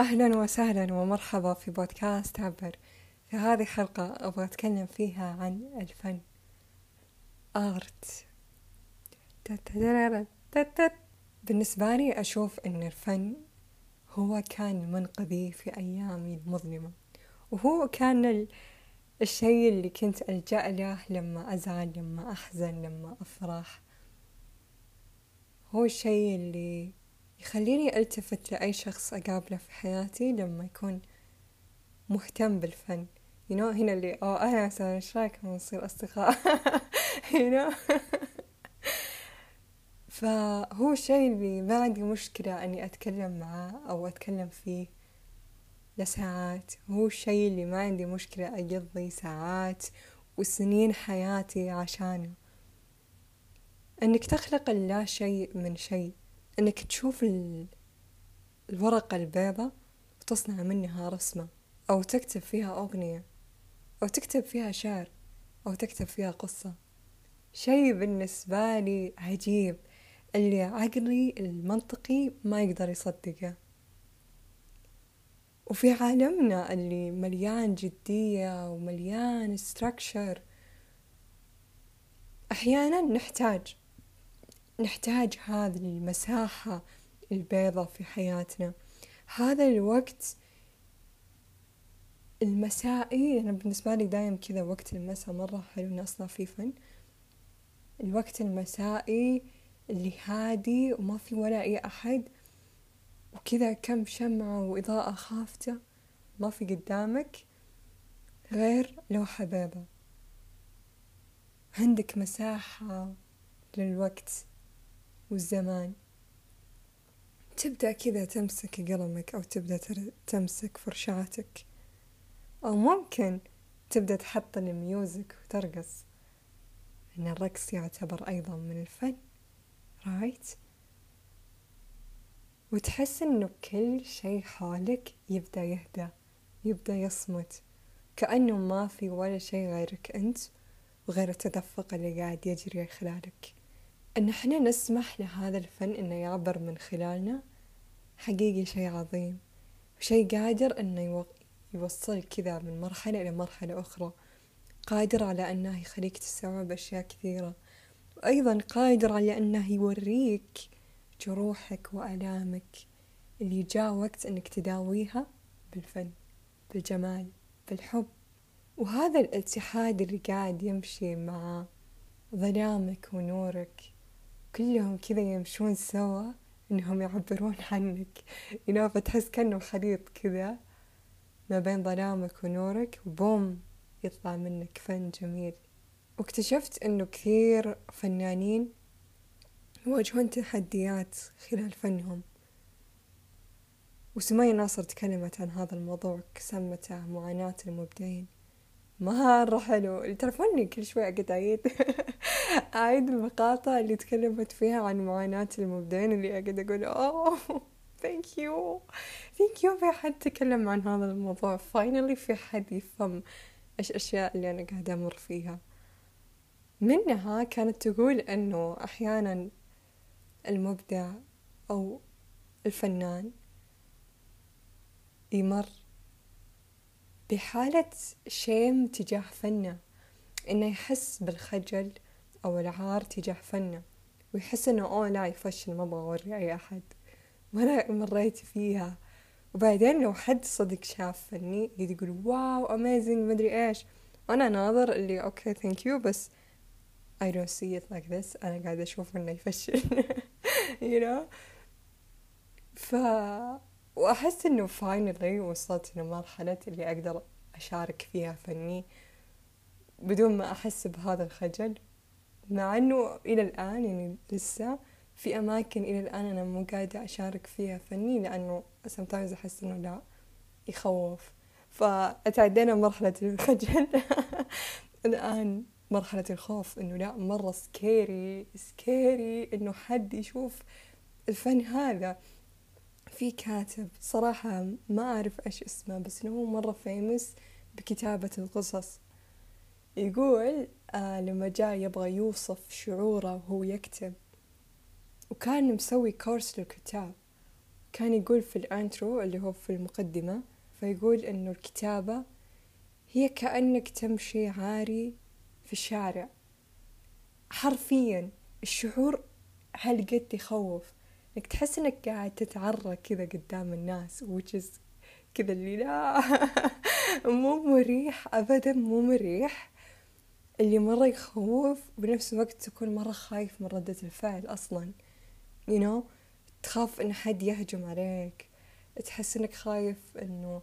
أهلا وسهلا ومرحبا في بودكاست عبر. في هذه الحلقة أبغى أتكلم فيها عن الفن. آرت. بالنسبة لي أشوف أن الفن هو كان منقذي في أيامي المظلمة. وهو كان الشيء اللي كنت ألجأ له لما أزعل لما أحزن لما أفرح. هو الشيء اللي يخليني ألتفت لأي شخص أقابله في حياتي لما يكون مهتم بالفن. You know هنا اللي أو أهلا وسهلا إيش رايكم نصير أصدقاء. You know فهو الشيء اللي ما عندي مشكلة أني أتكلم معاه أو أتكلم فيه لساعات. هو الشيء اللي ما عندي مشكلة أقضي ساعات وسنين حياتي عشانه. أنك تخلق اللا شيء من شيء. إنك تشوف الورقة البيضة وتصنع منها رسمة أو تكتب فيها أغنية أو تكتب فيها شعر أو تكتب فيها قصة. شي بالنسبة لي عجيب اللي عقلي المنطقي ما يقدر يصدقه. وفي عالمنا اللي مليان جدية ومليان ستراكشر أحيانا نحتاج نحتاج هذه المساحة البيضة في حياتنا. هذا الوقت المسائي أنا بالنسبة لي دايم كذا وقت المساء مرة حلو إني أصنع فيه فن. الوقت المسائي اللي هادي وما في ولا أي أحد وكذا كم شمعة وإضاءة خافتة ما في قدامك غير لوحة بيضة. عندك مساحة للوقت. والزمان. تبدأ كذا تمسك قلمك أو تبدأ تمسك فرشاتك. أو ممكن تبدأ تحط ال music وترقص. إن الرقص يعتبر أيضا من الفن right وتحس إنه كل شي حولك يبدأ يهدى يبدأ يصمت. كأنه ما في ولا شي غيرك أنت وغير التدفق اللي قاعد يجري خلالك. إن إحنا نسمح لهذا الفن إنه يعبر من خلالنا حقيقي شي عظيم وشي قادر إنه يوصل كذا من مرحلة إلى مرحلة أخرى قادر على أنه يخليك تستوعب أشياء كثيرة وأيضا قادر على أنه يوريك جروحك وآلامك اللي جاء وقت أنك تداويها بالفن بالجمال بالحب وهذا الاتحاد اللي قاعد يمشي مع ظلامك ونورك. كلهم كذا يمشون سوا إنهم يعبرون عنك. ينو فتحس كأنه خليط كذا ما بين ظلامك ونورك وبوم يطلع منك فن جميل. واكتشفت إنه كثير فنانين يواجهون تحديات خلال فنهم. وسمية ناصر تكلمت عن هذا الموضوع سمته معاناة المبدعين. مرة حلو تعرفوني كل شوي أقعد أعيد. أعيد المقاطع اللي تكلمت فيها عن معاناة المبدعين اللي أقعد أقول oh thank you thank you في حد تكلم عن هذا الموضوع. finally في حد يفهم إيش الأشياء اللي أنا قاعدة أمر فيها. منها كانت تقول أنه أحيانا المبدع أو الفنان يمر بحالة شيم تجاه فنه إنه يحس بالخجل أو العار تجاه فنه ويحس إنه أوه لا يفشل ما أبغى أوري أي أحد. وأنا مريت فيها. وبعدين لو حد صدق شاف فني يقول واو أميزنج مدري إيش وأنا ناظر اللي okay thank you بس I don't see it like this. أنا قاعدة أشوف إنه يفشل. You know ف وأحس إنه finally وصلت لمرحلة اللي أقدر أشارك فيها فني بدون ما أحس بهذا الخجل. مع إنه إلى الآن يعني لسه في أماكن إلى الآن أنا مو قاعدة أشارك فيها فني لأنه sometimes أحس إنه لا يخوف. فأتعدينا مرحلة الخجل. الآن مرحلة الخوف إنه لا مرة scary scary إنه حد يشوف الفن هذا. في كاتب صراحة ما أعرف إيش اسمه بس إنه هو مرة famous بكتابة القصص. يقول آه لما جاء يبغى يوصف شعوره وهو يكتب وكان مسوي course للكتاب. كان يقول في الانترو اللي هو في المقدمة فيقول إنه الكتابة هي كأنك تمشي عاري في الشارع. حرفيا الشعور هالقد يخوف. إنك تحس إنك قاعد تتعرى كذا قدام الناس which is كذا اللي لا مو مريح ابدا مو مريح. اللي مرة يخوف بنفس الوقت تكون مرة خايف من ردة الفعل أصلا. You know تخاف إن حد يهجم عليك تحس إنك خايف إنه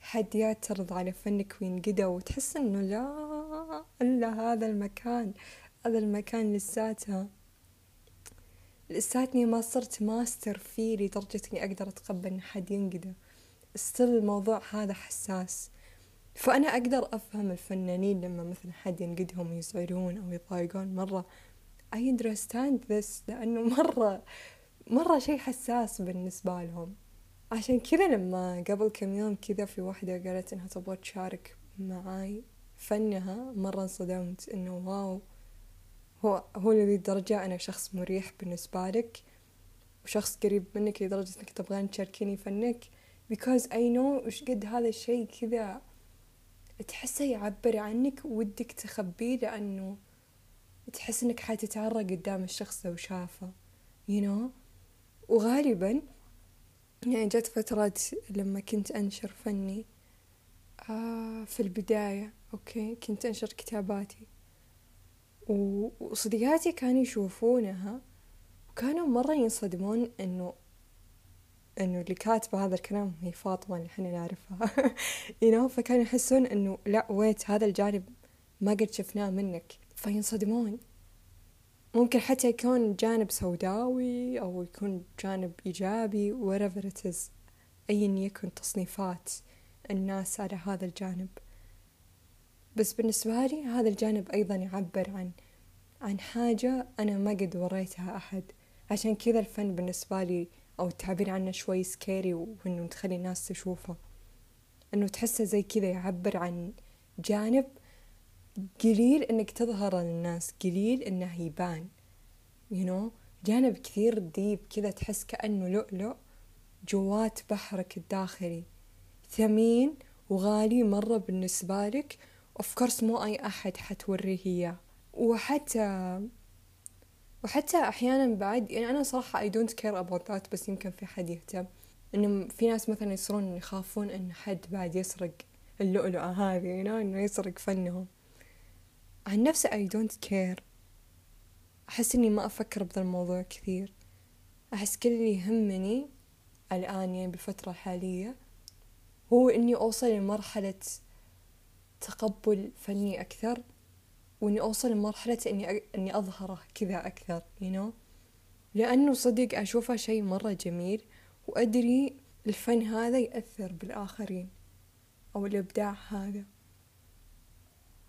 حد يعترض على فنك وينقده وتحس إنه لا إلا هذا المكان هذا المكان لساتها لساتني ما صرت ماستر فيه لدرجة إني أقدر أتقبل إن حد ينقده. still الموضوع هذا حساس. فأنا أقدر أفهم الفنانين لما مثلا حد ينقدهم يزعلون أو يضايقون مرة. I understand this لأنه مرة مرة شي حساس بالنسبة لهم. عشان كذا لما قبل كم يوم كذا في واحدة قالت إنها تبغى تشارك معاي فنها مرة انصدمت إنه واو. هو هو لذي الدرجة أنا شخص مريح بالنسبة لك وشخص قريب منك لدرجة إنك تبغين تشاركيني فنك. Because I know وش قد هذا الشي كذا تحسه يعبر عنك ودك تخبيه لأنه تحس إنك حتتعرى قدام الشخص لو شافه you know. وغالبا يعني جت فترات لما كنت أنشر فني آه في البداية okay كنت أنشر كتاباتي. وصديقاتي كانوا يشوفونها وكانوا مرة ينصدمون إنه إنه اللي كاتبة هذا الكلام هي فاطمة اللي إحنا نعرفها. Know فكانوا يحسون إنه لا wait هذا الجانب ما قد شفناه منك. فينصدمون. ممكن حتى يكون جانب سوداوي أو يكون جانب إيجابي whatever it is. أيا يكن تصنيفات الناس على هذا الجانب. بس بالنسبة لي هذا الجانب أيضا يعبر عن عن حاجة أنا ما قد وريتها أحد. عشان كذا الفن بالنسبة لي أو التعبير عنه شوي سكيري وإنه تخلي الناس تشوفه. إنه تحسه زي كذا يعبر عن جانب قليل إنك تظهر للناس قليل إنه يبان. You know جانب كثير deep كذا تحس كأنه لؤلؤ جوات بحرك الداخلي. ثمين وغالي مرة بالنسبة لك of course مو أي أحد حتوريه إياه وحتى وحتى أحيانا بعد يعني أنا صراحة I don't care about that بس يمكن في حد يهتم. إنه في ناس مثلا يصيرون يخافون إن حد بعد يسرق اللؤلؤة هذه you know إنه يسرق فنهم. عن نفسي I don't care. أحس إني ما أفكر بذا الموضوع كثير. أحس كل اللي يهمني الآن يعني بالفترة الحالية هو إني أوصل لمرحلة تقبل فني أكثر وإني أوصل لمرحلة إني إني أظهره كذا أكثر you know لأنه صدق أشوفه شيء مرة جميل وأدري الفن هذا يأثر بالآخرين أو الإبداع هذا.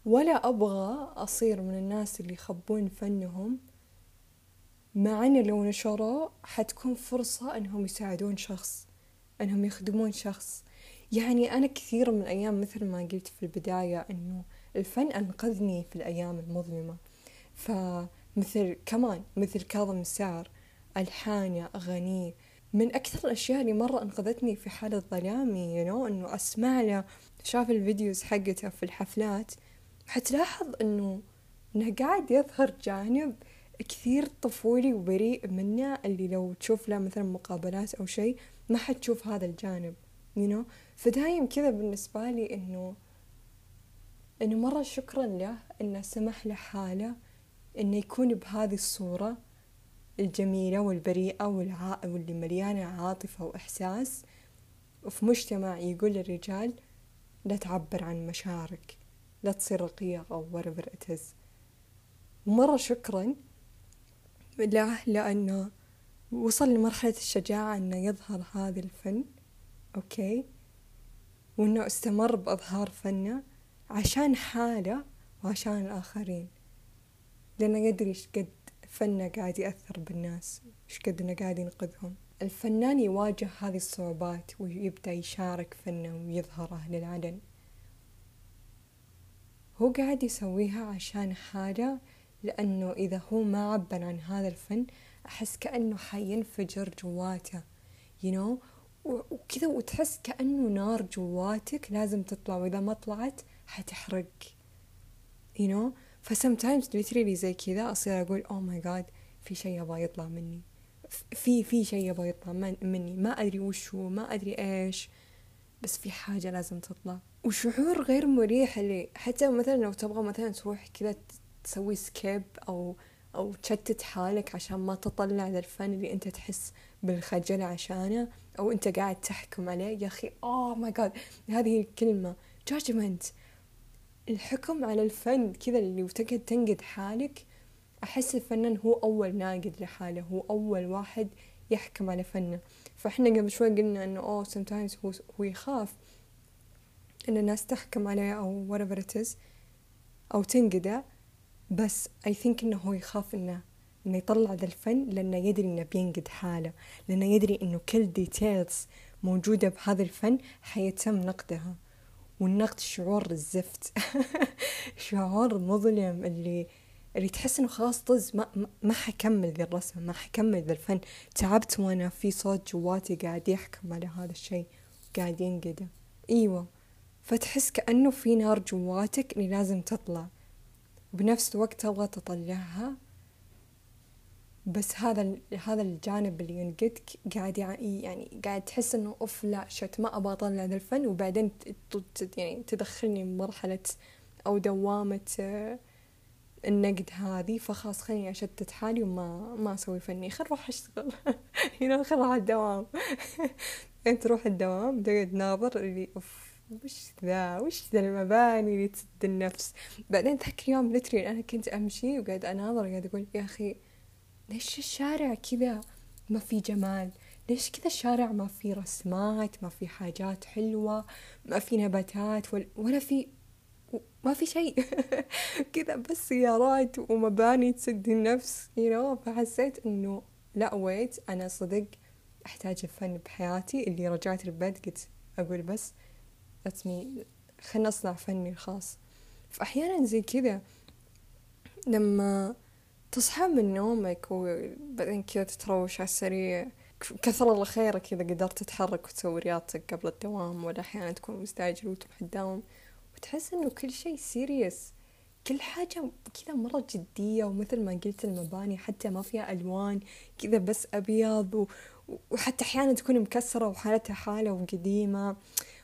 ولا أبغى أصير من الناس اللي يخبون فنهم مع أن لو نشروه حتكون فرصة أنهم يساعدون شخص أنهم يخدمون شخص. يعني أنا كثير من الأيام مثل ما قلت في البداية أنه الفن أنقذني في الأيام المظلمة. فمثل كمان مثل كاظم السعر ألحانه أغانيه من أكثر الأشياء اللي مرة أنقذتني في حالة ظلامي you know, إنه أسمع له شاف الفيديوز حقته في الحفلات. حتلاحظ إنه إنه قاعد يظهر جانب كثير طفولي وبريء منه اللي لو تشوف له مثلا مقابلات أو شيء ما حتشوف هذا الجانب you know. فدايم كذا بالنسبة لي إنه إنه مرة شكرا له إنه سمح له حالة إنه يكون بهذه الصورة الجميلة والبريئة والع... واللي مليانة عاطفة وإحساس وفي مجتمع يقول للرجال لا تعبر عن مشاعرك لا تصير رقيق أو whatever it is. ومرة شكرا له لأنه وصل لمرحلة الشجاعة إنه يظهر هذا الفن أوكي؟ وإنه أستمر بإظهار فنه عشان حاله وعشان الآخرين. لأنه يدري إيش قد فنه قاعد يأثر بالناس إيش قد إنه قاعد ينقذهم. الفنان يواجه هذه الصعوبات ويبدأ يشارك فنه ويظهره للعلن هو قاعد يسويها عشان حاله لأنه إذا هو ما عبر عن هذا الفن أحس كأنه حينفجر جواته. You know وكذا وتحس كأنه نار جواتك لازم تطلع وإذا ما طلعت حتحرق. You know فسمتايمز literally زي كذا أصير أقول oh my god في شيء يبغى يطلع مني. في في شيء يبغى يطلع مني. ما أدري وش هو ما أدري إيش بس في حاجة لازم تطلع. وشعور غير مريح اللي حتى مثلا لو تبغى مثلا تروح كذا تسوي skip أو أو تشتت حالك عشان ما تطلع للفن اللي أنت تحس بالخجل عشانه أو أنت قاعد تحكم عليه. يا أخي oh my god هذه الكلمة judgment الحكم على الفن كذا اللي وتقعد تنقد حالك. أحس الفنان هو أول ناقد لحاله هو أول واحد يحكم على فنه. فإحنا قبل شوي قلنا إنه oh sometimes هو هو يخاف إن الناس تحكم عليه أو whatever it is أو تنقده. بس I think إنه هو يخاف إنه إنه يطلع ذا الفن لأنه يدري إنه بينقد حاله لأنه يدري إنه كل details موجودة بهذا الفن حيتم نقدها. والنقد شعور الزفت. شعور مظلم اللي اللي تحس إنه خلاص طز ما, ما حكمل ذي الرسم ما حكمل ذا الفن. تعبت وأنا في صوت جواتي قاعد يحكم على هذا الشيء قاعد ينقده. إيوه. فتحس كأنه في نار جواتك اللي لازم تطلع. وبنفس الوقت تبغى تطلعها بس هذا هذا الجانب اللي ينقدك قاعد يعني قاعد تحس إنه أوف لا شت ما أبغى أطلع ذا الفن. وبعدين يعني تدخلني بمرحلة أو دوامة النقد هذه. فخلاص خليني أشتت حالي وما ما أسوي فني. خل أروح أشتغل. هنا خل أروح الدوام. أنت تروح الدوام تقعد ناظر اللي أوف وش ذا؟ وش ذا المباني اللي تسد النفس؟ بعدين تذكر يوم literally أنا كنت أمشي وقاعد أناظر وقاعد أقول يا أخي ليش الشارع كذا ما في جمال؟ ليش كذا الشارع ما في رسمات ما في حاجات حلوة ما في نباتات ولا في ما في شيء. كذا بس سيارات ومباني تسد النفس you know. فحسيت إنه لا wait أنا صدق أحتاج الفن بحياتي. اللي رجعت البيت قلت أقول بس that's me. خلنا اصنع فني الخاص فاحيانا زي كذا لما تصحى من نومك وبعدين كذا تتروش على السريع كثر الله خيرك كذا قدرت تتحرك وتسوي رياضتك قبل الدوام ولا أحيانا تكون مستعجل وتروح الدوام وتحس إنه كل شيء serious كل حاجة كذا مرة جدية ومثل ما قلت المباني حتى ما فيها ألوان كذا بس أبيض. وحتى أحيانا تكون مكسرة وحالتها حالة وقديمة.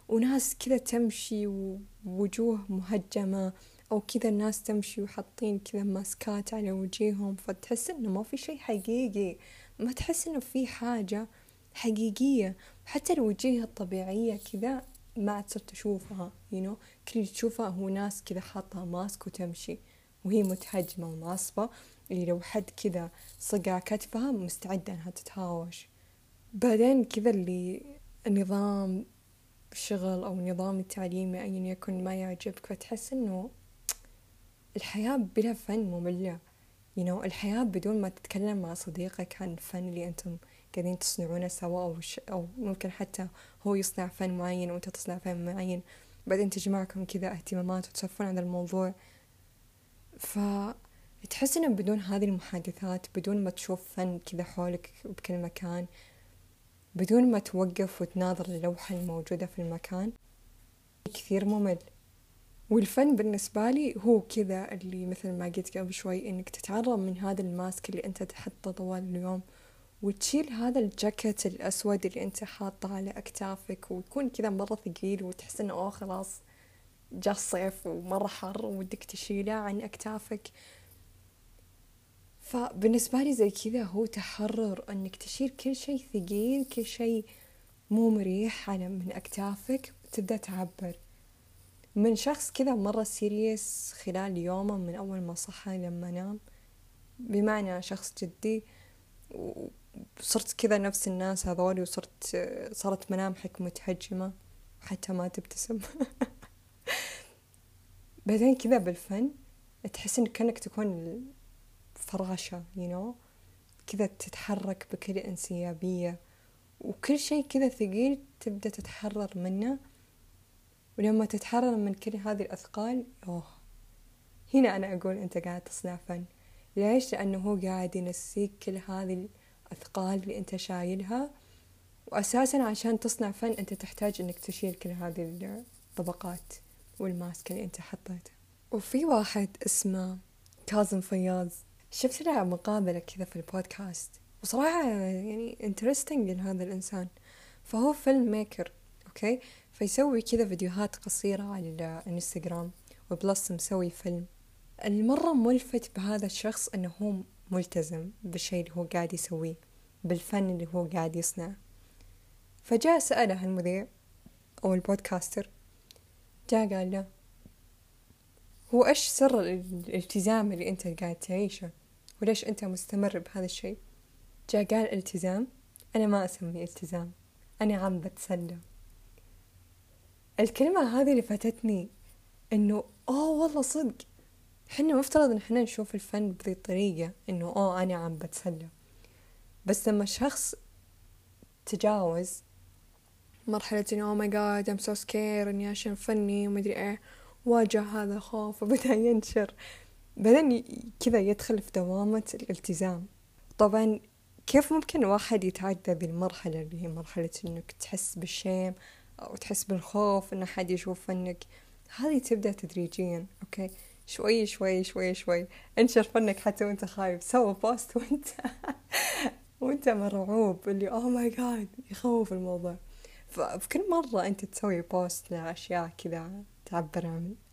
وناس كذا تمشي ووجوه مهجمة أو كذا الناس تمشي وحاطين كذا ماسكات على وجيههم فتحس إنه ما في شيء حقيقي. ما تحس إنه في حاجة حقيقية. حتى الوجيه الطبيعية كذا ما عاد صرت أشوفها you know. كل اللي تشوفها هو ناس كذا حاطة ماسك وتمشي وهي متهجمة ومعصبة. اللي لو حد كذا صقع كتفها مستعدة إنها تتهاوش. بعدين كذا اللي النظام الشغل أو النظام التعليمي أيا يكن ما يعجبك فتحس إنه الحياة بلا فن مملة. You know الحياة بدون ما تتكلم مع صديقك عن الفن اللي أنتم قاعدين تصنعونه سوا أو, ش... أو ممكن حتى هو يصنع فن معين وأنت تصنع فن معين. بعدين تجمعكم كذا اهتمامات وتسولفون عن الموضوع. فتحس إنه بدون هذه المحادثات بدون ما تشوف فن كذا حولك بكل مكان بدون ما توقف وتناظر اللوحة الموجودة في المكان كثير ممل. والفن بالنسبة لي هو كذا اللي مثل ما قلت قبل شوي إنك تتعرض من هذا الماسك اللي أنت تحطه طوال اليوم وتشيل هذا الجاكيت الأسود اللي أنت حاطه على أكتافك ويكون كذا مرة ثقيل وتحس إنه أوه خلاص جا الصيف ومرة حر ودك تشيله عن أكتافك. فبالنسبة لي زي كذا هو تحرر إنك تشيل كل شيء ثقيل كل شيء مو مريح. على من أكتافك تبدأ تعبر. من شخص كذا مرة سيريس خلال يومه من أول ما صحى لما نام. بمعنى شخص جدي صرت كذا نفس الناس هذولي وصرت صارت ملامحك متهجمة حتى ما تبتسم. بعدين كذا بالفن تحس إنك كأنك تكون فراشة you know كذا تتحرك بكل انسيابية وكل شيء كذا ثقيل تبدأ تتحرر منه. ولما تتحرر من كل هذه الأثقال أوه. هنا أنا أقول أنت قاعد تصنع فن ليش؟ لأنه هو قاعد ينسيك كل هذه الأثقال اللي أنت شايلها. وأساسا عشان تصنع فن أنت تحتاج أنك تشيل كل هذه الطبقات وال mask اللي أنت حطيته. وفي واحد اسمه كاظم فياض. شفت له مقابلة كذا في البودكاست. وصراحة يعني interesting لهذا الإنسان. فهو film maker okay فيسوي كذا فيديوهات قصيرة على الانستغرام و plus مسوي فيلم. المرة ملفت بهذا الشخص أنه هو ملتزم بالشيء اللي هو قاعد يسويه بالفن اللي هو قاعد يصنعه. فجاء سأله المذيع أو البودكاستر جاء قال له هو إيش سر الالتزام اللي أنت قاعد تعيشه؟ وليش أنت مستمر بهذا الشيء؟ جاء قال التزام. أنا ما أسمي التزام. أنا عم بتسلى الكلمة هذه اللي فاتتني إنه آه والله صدق. حنا مفترض إن حنا نشوف الفن بذي الطريقة إنه آه أنا عم بتسلى بس لما شخص تجاوز مرحلة إنه oh my god I'm so scared إني عشان فني ومدري إيه واجه هذا الخوف وبدأ ينشر. بعدين كذا يدخل في دوامة الالتزام. طبعا كيف ممكن واحد يتعدى ذي المرحلة اللي هي مرحلة إنك تحس بال shame أو تحس بالخوف إن حد يشوف فنك هذه تبدأ تدريجيا okay؟ شوي شوي شوي شوي. انشر فنك حتى وأنت خايف سوي post وأنت وأنت مرعوب اللي oh my god يخوف الموضوع. ففي كل مرة أنت تسوي post لأشياء كذا تعبر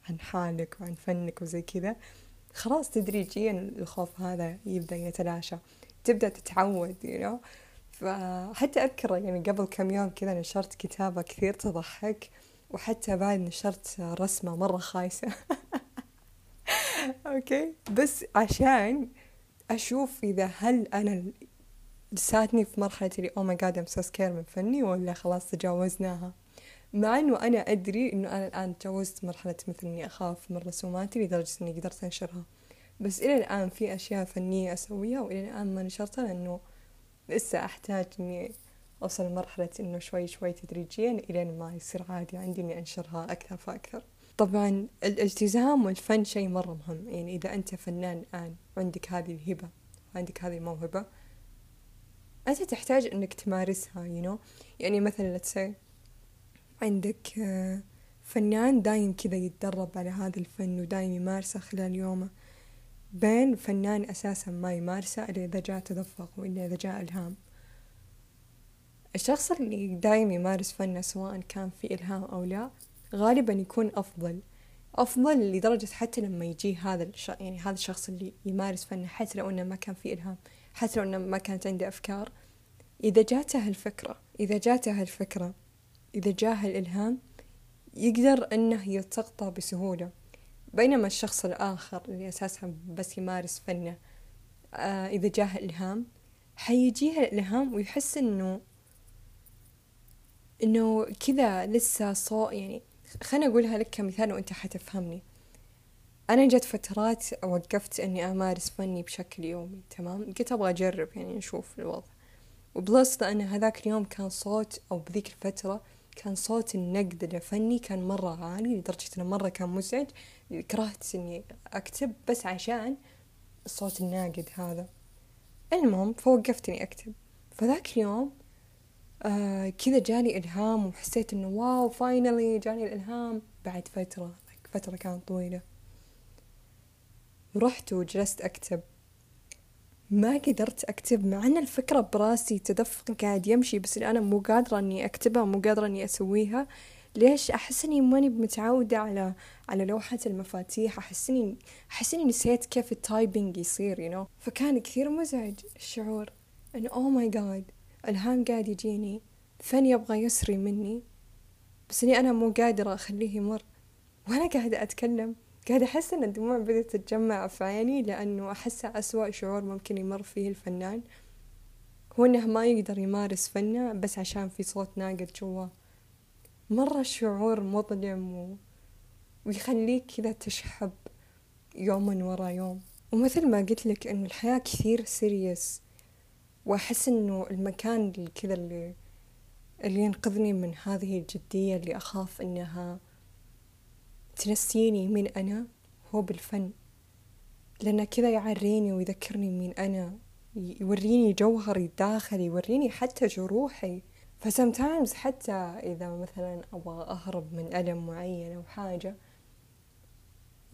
عن حالك وعن فنك وزي كذا خلاص تدريجيا الخوف هذا يبدأ يتلاشى تبدأ تتعود you know. فحتى أذكر يعني قبل كم يوم كذا نشرت كتابة كثير تضحك وحتى بعد نشرت رسمة مرة خايسة. okay؟ بس عشان أشوف إذا هل أنا لساتني في مرحلة اللي oh my god I'm scared من فني ولا خلاص تجاوزناها. مع إنه أنا أدري إنه أنا الآن تجاوزت مرحلة مثل إني أخاف من رسوماتي لدرجة إني قدرت أنشرها. بس إلى الآن في أشياء فنية أسويها وإلى الآن ما نشرتها لأنه لسه أحتاج إني أوصل لمرحلة إنه شوي شوي تدريجيا إلين ما يصير عادي عندي إني أنشرها أكثر فأكثر. طبعا الالتزام والفن شيء مرة مهم. يعني إذا أنت فنان الآن وعندك هذه الهبة وعندك هذه الموهبة أنت تحتاج إنك تمارسها you know. يعني مثلا let's عندك آه، فنان دايم كذا يتدرب على هذا الفن ودايم يمارسه خلال يومه. بين فنان أساسا ما يمارسه إلا إذا جاء تدفق وإلا إذا جاء إلهام. الشخص اللي دايم يمارس فنه سواء كان في إلهام أو لا غالبا يكون أفضل. أفضل لدرجة حتى لما يجي هذا الش... يعني هذا الشخص اللي يمارس فنه حتى لو إنه ما كان في إلهام حتى لو إنه ما كانت عنده أفكار. إذا جاته الفكرة إذا جاته الفكرة إذا جاه الإلهام يقدر إنه يلتقطه بسهولة بينما الشخص الآخر اللي أساسا بس يمارس فنه آه إذا جاه الإلهام حيجيه الإلهام ويحس إنه إنه كذا لسه صو يعني خليني أقولها لك كمثال وأنت حتفهمني. أنا جت فترات وقفت إني أمارس فني بشكل يومي تمام؟ قلت أبغى أجرب يعني نشوف الوضع. و plus لأن هذاك اليوم كان صوت أو بذيك الفترة كان صوت النقد لفني كان مرة عالي لدرجة إنه مرة كان مزعج. كرهت إني أكتب بس عشان الصوت الناقد هذا. المهم فوقفت إني أكتب. فذاك اليوم آه كذا جاني إلهام وحسيت إنه wow finally جاني الإلهام. بعد فترة فترة كانت طويلة. ورحت وجلست أكتب. ما قدرت أكتب مع أن الفكرة براسي تدفق قاعد يمشي بس أنا مو قادرة إني أكتبها مو قادرة إني أسويها. ليش؟ أحس إني ماني متعودة على على لوحة المفاتيح. أحس إني أحس إني نسيت كيف ال typing يصير you you know? فكان كثير مزعج الشعور. إنه oh my god الهام قاعد يجيني. فن يبغى يسري مني؟ بس إني أنا مو قادرة أخليه يمر. وأنا قاعدة أتكلم. قاعدة أحس إن الدموع بدأت تتجمع في عيني لأنه أحسها أسوأ شعور ممكن يمر فيه الفنان. هو إنه ما يقدر يمارس فنة بس عشان في صوت ناقد جوا. مرة شعور مظلم و... ويخليك كذا تشحب يوما ورا يوم. ومثل ما قلت لك إنه الحياة كثير سيريس وأحس إنه المكان كذا اللي اللي ينقذني من هذه الجدية اللي أخاف إنها تنسيني مين أنا؟ هو بالفن. لأن كذا يعريني ويذكرني مين أنا. يوريني جوهري الداخلي يوريني حتى جروحي. فسمتايمز حتى إذا مثلا أبغى أهرب من ألم معين أو حاجة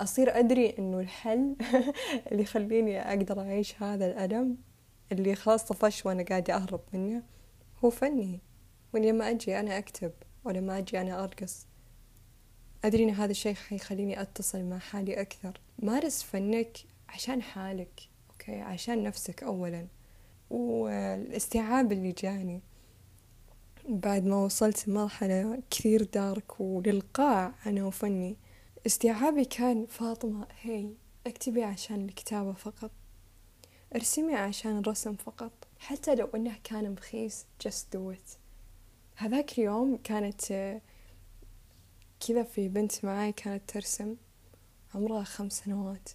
أصير أدري إنه الحل اللي يخليني أقدر أعيش هذا الألم اللي خلاص طفش وأنا قاعدة أهرب منه هو فني. ولما أجي أنا أكتب ولما أجي أنا أرقص. أدري إن هذا الشيء حيخليني أتصل مع حالي أكثر. مارس فنك عشان حالك أوكي؟ عشان نفسك أولا. والاستيعاب اللي جاني بعد ما وصلت مرحلة كثير دارك وللقاع أنا وفني استيعابي كان فاطمة هي اكتبي عشان الكتابة فقط. ارسمي عشان الرسم فقط. حتى لو إنه كان بخيس just do it. هذاك اليوم كانت كذا في بنت معاي كانت ترسم عمرها خمس سنوات.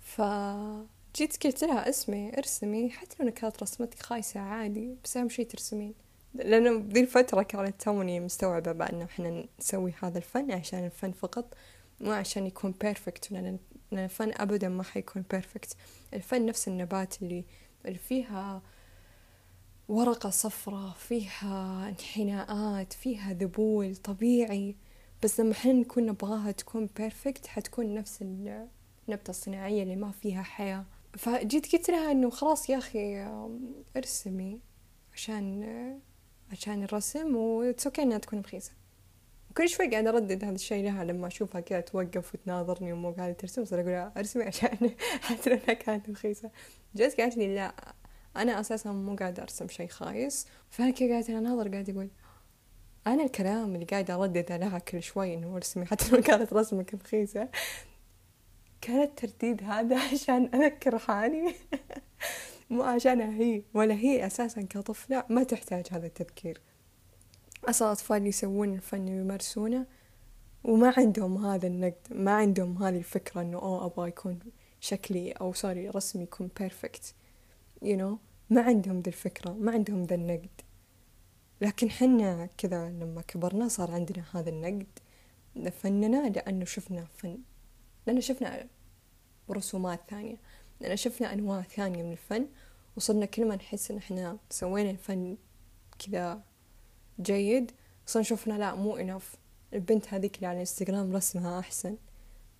فجيت قلت لها اسمي ارسمي حتى لو كانت رسمتك خايسة عادي بس أهم شي ترسمين. لأنه ذي الفترة كانت توني مستوعبة بأنه إحنا نسوي هذا الفن عشان الفن فقط مو عشان يكون perfect لأن الفن أبدا ما حيكون perfect الفن نفس النبات اللي, اللي فيها ورقة صفرة فيها انحناءات فيها ذبول طبيعي. بس لما إحنا نكون نبغاها تكون perfect حتكون نفس النبتة الصناعية اللي ما فيها حياة. فجيت قلت لها إنه خلاص يا أخي ارسمي عشان عشان الرسم و it's okay إنها تكون رخيصة. كل شوي قاعدة أردد هذا الشيء لها لما أشوفها كذا توقف وتناظرني ومو قاعدة ترسم صار أقول ارسمي عشان حتى لو كانت رخيصة. جت قالت لي لا أنا أساسا مو قاعدة أرسم شيء خايس. فأنا كذا قاعدة أناظر قاعدة أقول أنا الكلام اللي قاعدة أردده لها كل شوي إنه ارسمي حتى لو كانت رسمك رخيصة. كان الترديد هذا عشان أذكر حالي. مو عشانها هي ولا هي أساسا كطفلة ما تحتاج هذا التذكير. أصلا أطفال يسوون الفن ويمارسونه وما عندهم هذا النقد ما عندهم هذه الفكرة إنه oh أبغى يكون شكلي أو sorry رسمي يكون perfect you know ما عندهم ذي الفكرة ما عندهم ذا النقد. لكن حنا كذا لما كبرنا صار عندنا هذا النقد فننا لأنه شفنا فن لأنه شفنا رسومات ثانية لأنه شفنا أنواع ثانية من الفن وصرنا كل ما نحس إن إحنا سوينا الفن كذا جيد صرنا شفنا لا مو enough البنت هذيك اللي على الانستغرام رسمها أحسن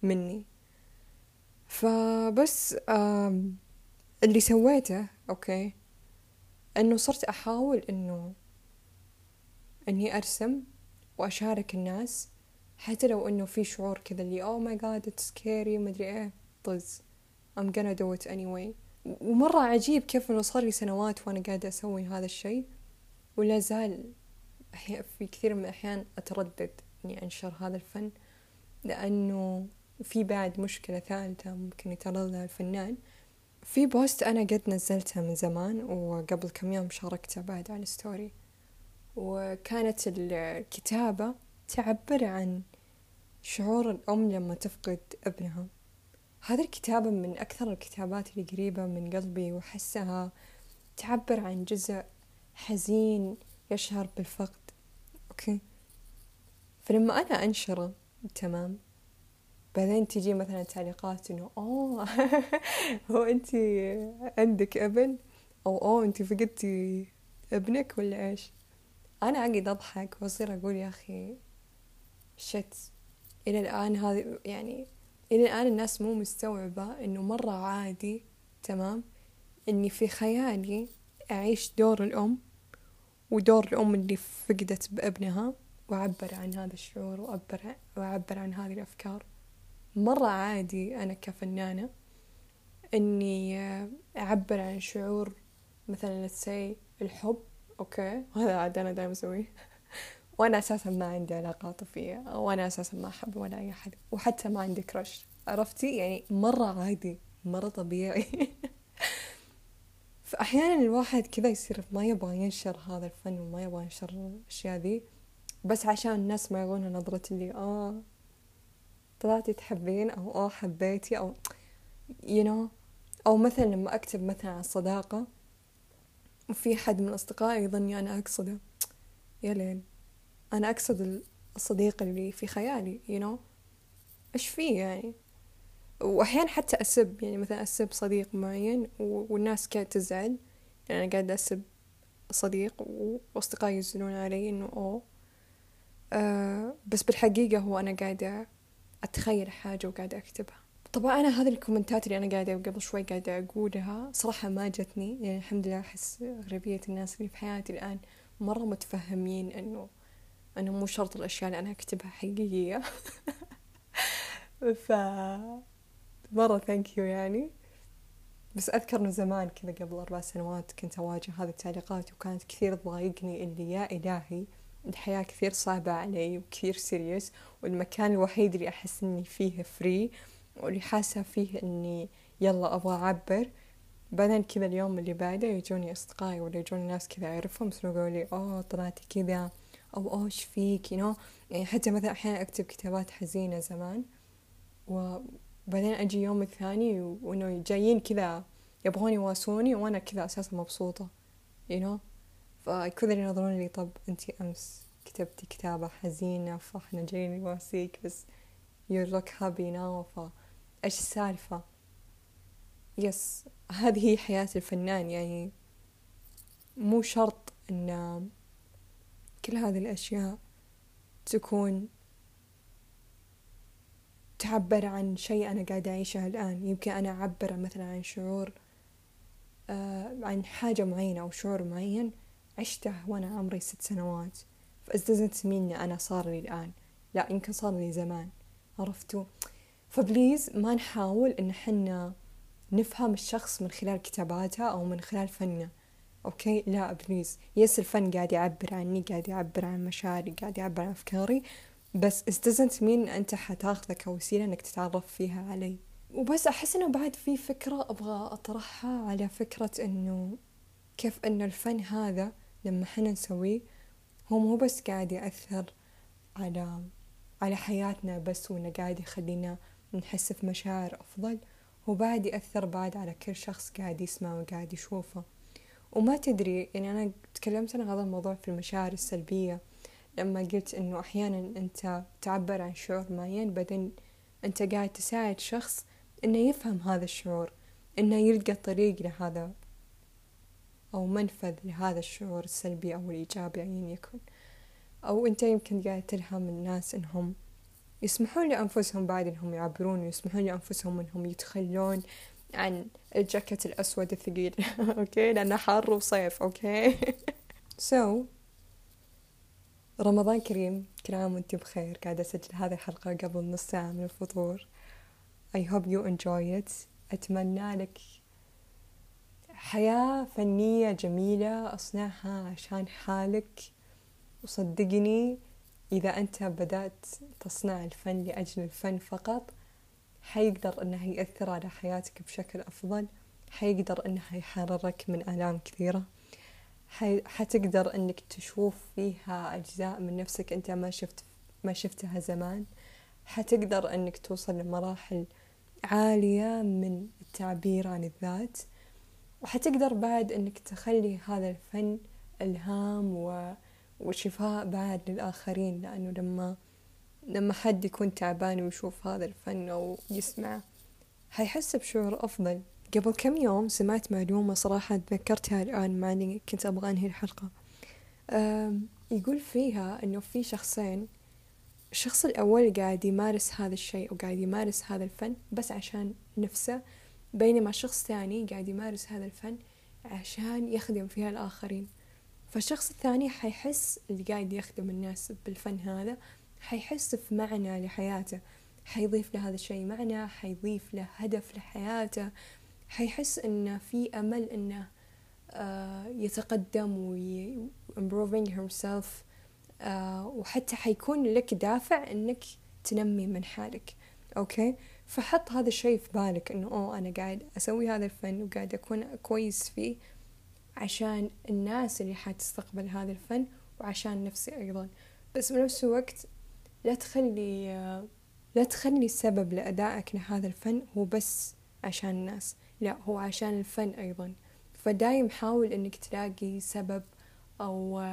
مني. فبس اللي سويته okay إنه صرت أحاول إنه إني أرسم وأشارك الناس حتى لو إنه في شعور كذا اللي oh my god it's scary مدري إيه طز. I'm gonna do it anyway. ومرة عجيب كيف إنه صار لي سنوات وأنا قاعدة أسوي هذا الشيء ولا زال في كثير من الأحيان أتردد إني أنشر هذا الفن لأنه في بعد مشكلة ثالثة ممكن يتعرض لها الفنان. في post أنا قد نزلتها من زمان وقبل كم يوم شاركته بعد على ال story وكانت الكتابة تعبر عن شعور الأم لما تفقد ابنها. هذه الكتابة من أكثر الكتابات اللي قريبة من قلبي وأحسها تعبر عن جزء حزين يشعر بالفقد. أوكي؟ فلما أنا أنشره تمام. بعدين تجي مثلا تعليقات إنه أوه هو أنت عندك ابن؟ أو أوه أنت فقدتي ابنك ولا إيش؟ أنا أقعد أضحك وأصير أقول يا أخي شت إلى الآن هذه يعني إلى الآن الناس مو مستوعبة إنه مرة عادي تمام إني في خيالي أعيش دور الأم ودور الأم اللي فقدت بابنها وأعبر عن هذا الشعور وأعبر وأعبر عن هذه الأفكار. مرة عادي أنا كفنانة إني أعبر عن شعور مثلا لتسي الحب أوكي. هذا عاد أنا دايما أسويه. وأنا أساسا ما عندي علاقة عاطفية وأنا أساسا ما أحب ولا أي أحد. وحتى ما عندي كرش عرفتي؟ يعني مرة عادي. مرة طبيعي. فأحيانا الواحد كذا يصير ما يبغى ينشر هذا الفن وما يبغى ينشر الأشياء ذي. بس عشان الناس ما يغون نظرة اللي آه طلعتي تحبين أو آه حبيتي أو you know. أو مثلا لما أكتب مثلا عن الصداقة وفي حد من أصدقائي يظني أنا أقصده يا ليل أنا أقصد الصديق اللي في خيالي you know إيش فيه يعني؟ وأحيانا حتى أسب يعني مثلا أسب صديق معين والناس كانت تزعل يعني أنا قاعدة أسب صديق وأصدقائي يزنون علي إنه أوه. أه بس بالحقيقة هو أنا قاعدة أتخيل حاجة وقاعدة أكتبها. طبعا أنا هذه ال comment ات اللي أنا قاعدة قبل شوي قاعدة أقولها صراحة ما جتني. يعني الحمد لله أحس أغلبية الناس اللي في حياتي الآن مرة متفهمين إنه أنه مو شرط الأشياء اللي أنا أكتبها حقيقية. ف مرة thank you يعني. بس أذكر إنه زمان كذا قبل أربع سنوات كنت أواجه هذه التعليقات وكانت كثير تضايقني اللي يا إلهي الحياة كثير صعبة علي وكثير serious والمكان الوحيد اللي أحس إني فيه free واللي حاسة فيه إني يلا أبغى أعبر. بعدين كذا اليوم اللي بعده يجوني أصدقائي ولا يجوني ناس كذا أعرفهم يقولوا لي oh طلعتي كذا. أو oh إيش فيك؟ you? يعني حتى مثلا أحيانا أكتب كتابات حزينة زمان. وبعدين أجي يوم الثاني وإنه جايين كذا يبغون يواسوني وأنا كذا أساسا مبسوطة you know. فكذا ينظرون لي طب أنتي أمس كتبتي كتابة حزينة فإحنا جايين نواسيك بس you look happy now. فإيش السالفة؟ يس هذه هي حياة الفنان يعني مو شرط أن كل هذه الأشياء تكون تعبر عن شيء أنا قاعدة أعيشه الآن. يمكن أنا أعبر مثلا عن شعور آه عن حاجة معينة أو شعور معين عشته وأنا عمري ست سنوات. ف as this مني أنا صار لي الآن. لا يمكن صار لي زمان. عرفتوا؟ ف please ما نحاول إن حنا نفهم الشخص من خلال كتاباته أو من خلال فنه. okay؟ لا please. yes الفن قاعد يعبر عني قاعد يعبر عن مشاعري قاعد يعبر عن أفكاري. بس it doesn't mean أنت حتاخذه كوسيلة إنك تتعرف فيها علي. وبس أحس إنه بعد في فكرة أبغى أطرحها على فكرة إنه كيف إنه الفن هذا لما حنا نسويه هو مو بس قاعد يأثر على على حياتنا بس وإنه قاعد يخلينا نحس في مشاعر أفضل هو بعد يأثر بعد على كل شخص قاعد يسمع وقاعد يشوفه. وما تدري يعني أنا تكلمت عن هذا الموضوع في المشاعر السلبية لما قلت إنه أحيانا أنت تعبر عن شعور معين بعدين أنت قاعد تساعد شخص إنه يفهم هذا الشعور إنه يلقى طريق لهذا أو منفذ لهذا الشعور السلبي أو الإيجابي أيا يكن. أو أنت يمكن قاعد تلهم الناس إنهم يسمحون لأنفسهم بعد إنهم يعبرون ويسمحون لأنفسهم إنهم يتخلون عن الجاكيت الأسود الثقيل. أوكي؟ لأنه حر وصيف. okay؟ so so, رمضان كريم كل عام وانت بخير. قاعدة أسجل هذه الحلقة قبل نص ساعة من الفطور. I hope you enjoy it. أتمنى لك حياة فنية جميلة. أصنعها عشان حالك. وصدقني إذا أنت بدأت تصنع الفن لأجل الفن فقط حيقدر إنه يأثر على حياتك بشكل أفضل حيقدر إنه يحررك من آلام كثيرة حتقدر إنك تشوف فيها أجزاء من نفسك أنت ما شفت ما شفتها زمان حتقدر إنك توصل لمراحل عالية من التعبير عن الذات وحتقدر بعد إنك تخلي هذا الفن إلهام و... وشفاء بعد للآخرين لأنه لما لما حد يكون تعبان ويشوف هذا الفن أو يسمع حيحس بشعور أفضل. قبل كم يوم سمعت معلومة صراحة تذكرتها الآن مع إني كنت أبغى أنهي الحلقة. يقول فيها إنه في شخصين الشخص الأول قاعد يمارس هذا الشيء وقاعد يمارس هذا الفن بس عشان نفسه بينما شخص ثاني قاعد يمارس هذا الفن عشان يخدم فيها الآخرين. فالشخص الثاني حيحس اللي قاعد يخدم الناس بالفن هذا حيحس في معنى لحياته. حيضيف له هذا الشيء معنى حيضيف له هدف لحياته. حيحس إنه في أمل إنه آه يتقدم وي improving himself آه وحتى حيكون لك دافع إنك تنمي من حالك. أوكي؟ فحط هذا الشيء في بالك إنه أوه أنا قاعد أسوي هذا الفن وقاعد أكون كويس فيه. عشان الناس اللي حتستقبل هذا الفن وعشان نفسي أيضا. بس بنفس الوقت لا تخلي لا تخلي السبب لأدائك لهذا الفن هو بس عشان الناس. لا هو عشان الفن أيضا. فدايم حاول إنك تلاقي سبب أو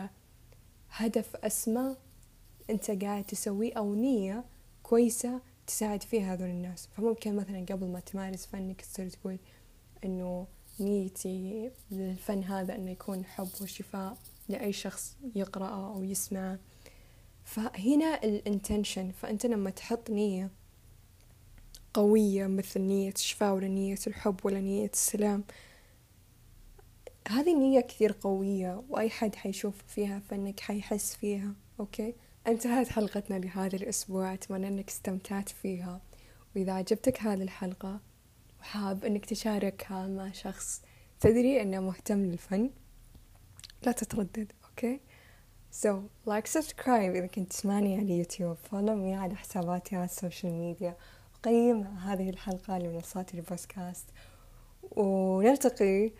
هدف أسمى أنت قاعد تسويه أو نية كويسة تساعد فيها هذول الناس. فممكن مثلا قبل ما تمارس فنك تصير تقول إنه نيتي للفن هذا أنه يكون حب وشفاء لأي شخص يقرأه أو يسمعه. فهنا ال intention فأنت لما تحط نية قوية مثل نية الشفاء ولا نية الحب ولا نية السلام هذه النية كثير قوية وأي حد حيشوف فيها فنك حيحس فيها okay؟ انتهت حلقتنا لهذا الأسبوع أتمنى أنك استمتعت فيها. وإذا عجبتك هذه الحلقة وحاب أنك تشاركها مع شخص تدري أنه مهتم للفن. لا تتردد okay؟ So like subscribe إذا كنت تسمعني على يوتيوب. Follow me على حساباتي على ال social media قيم هذه الحلقة لمنصات البودكاست. ونلتقي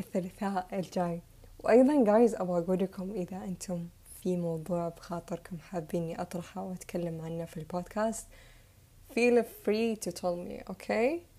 الثلاثاء الجاي. وأيضا جايز أبغى أقول لكم إذا أنتم في موضوع بخاطركم حابيني أطرحه وأتكلم عنه في البودكاست feel free to tell me okay